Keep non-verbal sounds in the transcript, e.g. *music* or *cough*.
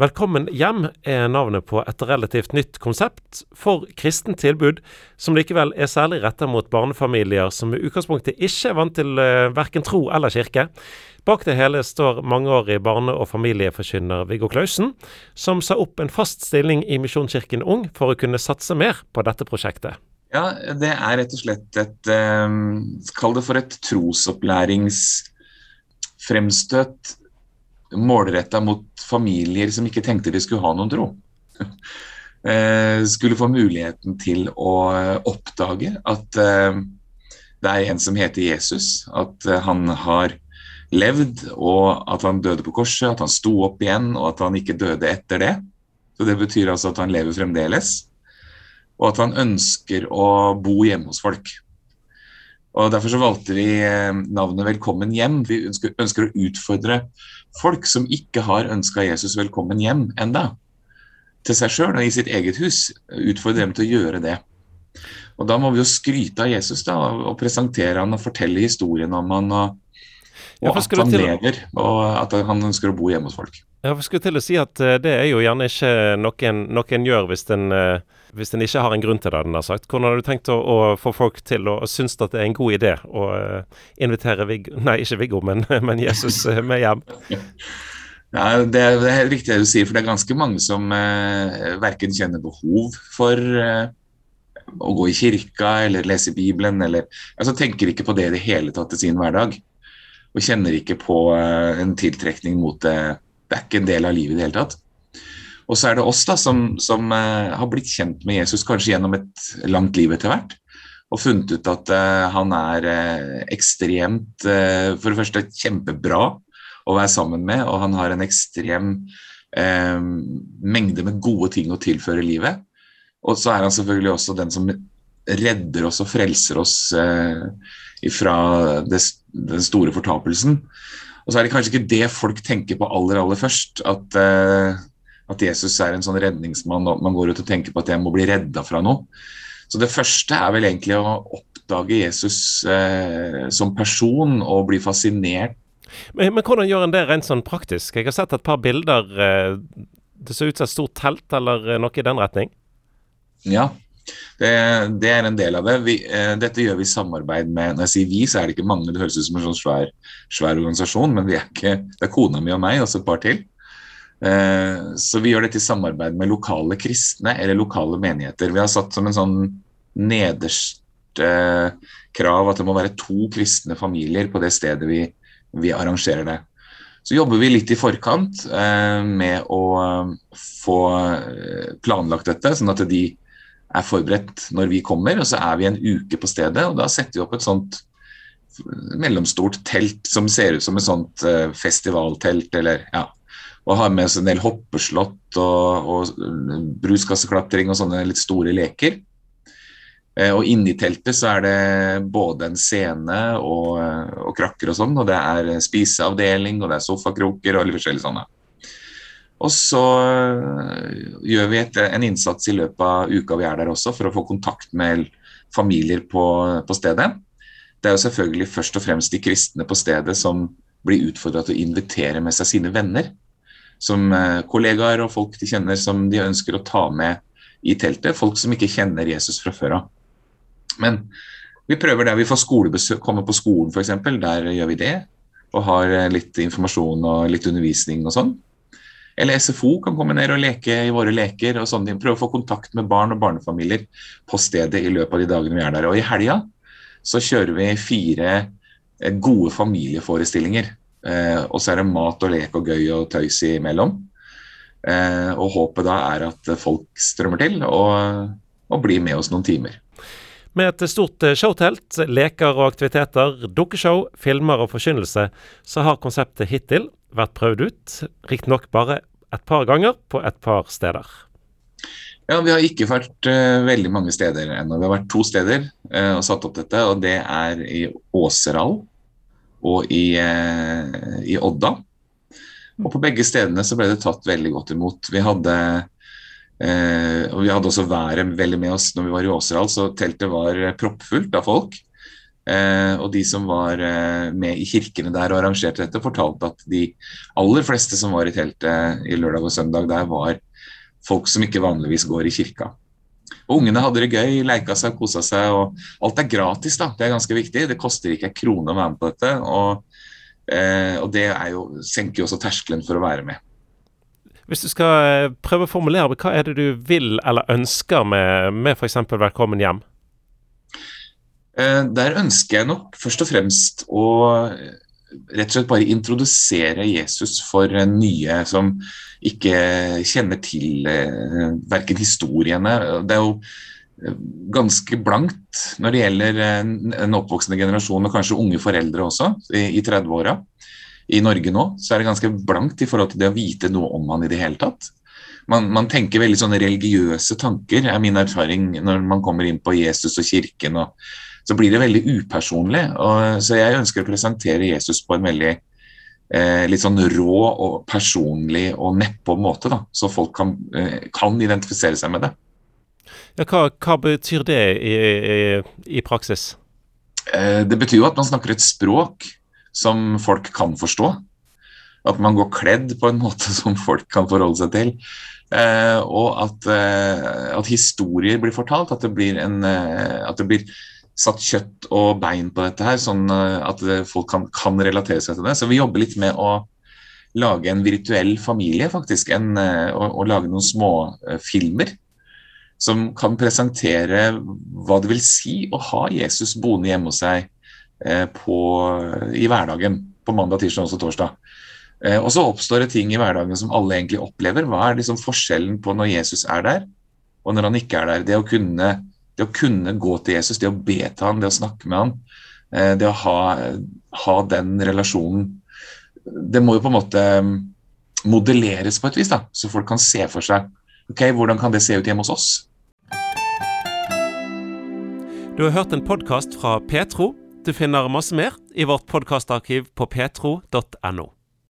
Velkommen hjem er navnet på et relativt nytt konsept for kristent tilbud, som likevel er særlig retta mot barnefamilier som i utgangspunktet ikke er vant til uh, verken tro eller kirke. Bak det hele står mangeårig barne- og familieforkynner Viggo Klausen, som sa opp en fast stilling i Misjonskirken Ung for å kunne satse mer på dette prosjektet. Ja, det er rett og slett et um, Kall det for et trosopplæringsfremstøt målretta mot familier som ikke tenkte de skulle ha noen tro. *laughs* Eh, skulle få muligheten til å oppdage at eh, det er en som heter Jesus, at eh, han har levd, og at han døde på korset, at han sto opp igjen, og at han ikke døde etter det. Så Det betyr altså at han lever fremdeles, og at han ønsker å bo hjemme hos folk. Og Derfor så valgte vi navnet 'Velkommen hjem'. Vi ønsker, ønsker å utfordre folk som ikke har ønska Jesus velkommen hjem enda, til seg sjøl og i sitt eget hus. Utfordre dem til å gjøre det. Og Da må vi jo skryte av Jesus da, og presentere han og fortelle historien om han og, og at han lever, og at han ønsker å bo hjemme hos folk. Ja, for skulle til å si at uh, Det er jo gjerne ikke noen, noen gjør hvis en, uh, hvis en ikke har en grunn til det. den har sagt. Hvordan har du tenkt å, å få folk til å synes at det er en god idé å uh, invitere Viggo, *laughs* nei ikke Viggo, men, *laughs* men Jesus med hjem? *laughs* Ja, det er, det er riktig det du sier, for det er ganske mange som eh, verken kjenner behov for å gå i kirka eller lese Bibelen, eller altså tenker ikke på det i det hele tatt i sin hverdag. Og kjenner ikke på en tiltrekning mot det det er ikke en del av livet i det hele tatt. Og så er det oss da, som, som uh, har blitt kjent med Jesus kanskje gjennom et langt liv etter hvert. Og funnet ut at uh, han er ekstremt For det første kjempebra å være sammen med, og han har en ekstrem mengde med gode ting å tilføre livet. Og så er han selvfølgelig også den som redder oss og frelser oss fra den store fortapelsen. Og så er det kanskje ikke det folk tenker på aller, aller først. At, uh, at Jesus er en sånn redningsmann, og man går ut og tenker på at jeg må bli redda fra noe. Så det første er vel egentlig å oppdage Jesus uh, som person og bli fascinert. Men, men, hvordan gjør en det rent sånn praktisk? Jeg har sett et par bilder. Uh, det ser ut som et stort telt eller noe i den retning? Ja, det, det, er en del av det. Vi, eh, dette gjør vi i samarbeid med Når jeg sier vi, så er det ikke mange. Det høres ut som en sånn svær, svær organisasjon, men er ikke, det er kona mi og meg og så et par til. Eh, så vi gjør dette i samarbeid med lokale kristne eller lokale menigheter. Vi har satt som en sånn nederste eh, krav at det må være to kristne familier på det stedet vi, vi arrangerer det. Så jobber vi litt i forkant eh, med å få eh, planlagt dette, sånn at de er forberedt når vi kommer. Og så er vi en uke på stedet, og da setter vi opp et sånt mellomstort telt som ser ut som et sånt uh, festivaltelt, eller ja. Og har med oss en del hoppeslott og, og bruskasseklatring og sånne litt store leker. Uh, og inni teltet så er det både en scene og, og krakker og sånn, og det er spiseavdeling og det er sofakroker og litt forskjellig sånne. Og så øh, gjør vi et, en innsats i løpet av uka vi er der også, for å få kontakt med familier på, på, stedet. Det er jo selvfølgelig først og fremst de kristne på stedet som blir utfordra til å invitere med seg sine venner. Som øh, kollegaer og folk de kjenner som de ønsker å ta med i teltet. Folk som ikke kjenner Jesus fra før av. Men vi prøver der vi får skolebesøk, kommer på skolen f.eks. Der gjør vi det. Og har øh, litt informasjon og litt undervisning og sånn. Eller SFO kan komme ned og leke i våre leker. og sånn. Prøve å få kontakt med barn og barnefamilier på stedet i løpet av de dagene vi er der. Og i helga så kjører vi fire eh, gode familieforestillinger. Eh, og så er det mat og lek og gøy og tøys imellom. Eh, og håpet da er at folk strømmer til og, og blir med oss noen timer. Med et stort eh, showtelt, leker og aktiviteter, dukkeshow, filmer og forkynnelse, så har konseptet hittil vært prøvd ut, riktignok bare et par ganger på et par steder. Ja, Vi har ikke vært uh, veldig mange steder ennå. Vi har vært to steder uh, og satt opp dette. og Det er i Åseral og i, uh, i, Odda. Og På begge stedene så ble det tatt veldig godt imot. Vi hadde, og vi hadde også været veldig med oss når vi var i Åseral, så teltet var proppfullt av folk. Eh, og de som var eh, med i kirkene der og arrangerte dette, fortalte at de aller fleste som var i teltet i lørdag og søndag der, var folk som ikke vanligvis går i kirka. Og Ungene hadde det gøy, leika seg, kosa seg. og Alt er gratis, da. Det er ganske viktig. Det koster ikke en krone å være med på dette. Og, eh, og det jo, senker jo også terskelen for å være med. Hvis du skal eh, prøve å formulere, hva er det du vil eller ønsker med, med f.eks. Velkommen hjem? Eh, der ønsker jeg nok først og fremst å eh, rett og slett bare introdusere Jesus for nye som ikke kjenner til eh, verken historiene Det er jo ganske blankt når det gjelder en oppvoksende generasjon og kanskje unge foreldre også, i 30-åra. I Norge nå så er det ganske blankt i forhold til det å vite noe om han i det hele tatt. Man, man, tenker veldig sånne religiøse tanker, er min erfaring når man kommer inn på Jesus og kirken. og så blir det veldig upersonlig. Og, så jeg ønsker å presentere Jesus på en veldig eh, litt sånn rå og personlig og nedpå måte, da, så folk kan, eh, kan, identifisere seg med det. Ja, hva, hva betyr det i, i, i praksis? Eh, det betyr jo at man snakker et språk som folk kan forstå. At man går kledd på en *laughs* måte som folk kan forholde seg til. Eh, og at, eh, at, historier blir fortalt. At det blir, en, eh, at det blir satt kjøtt og bein på dette her, sånn eh, at folk kan, kan, relatere seg til det. Så vi jobber litt med å lage en virtuell familie, faktisk. En, eh, og, og, lage noen småfilmer som kan presentere hva det vil si å ha Jesus boende hjemme hos seg eh, på, i hverdagen. På mandag, tirsdag og torsdag. Eh, og så oppstår det ting i hverdagen som alle egentlig opplever. Hva er liksom forskjellen på når Jesus er der, og når han ikke er der? Det å kunne det å kunne gå til Jesus, det å be til han, det å snakke med han, eh, det å ha, ha, den relasjonen Det må jo på en måte mm, modelleres på et vis, da, så folk kan se for seg ok, hvordan kan det se ut hjemme hos oss. Du har hørt en podkast fra Petro. Du finner masse mer i vårt podkastarkiv på petro.no.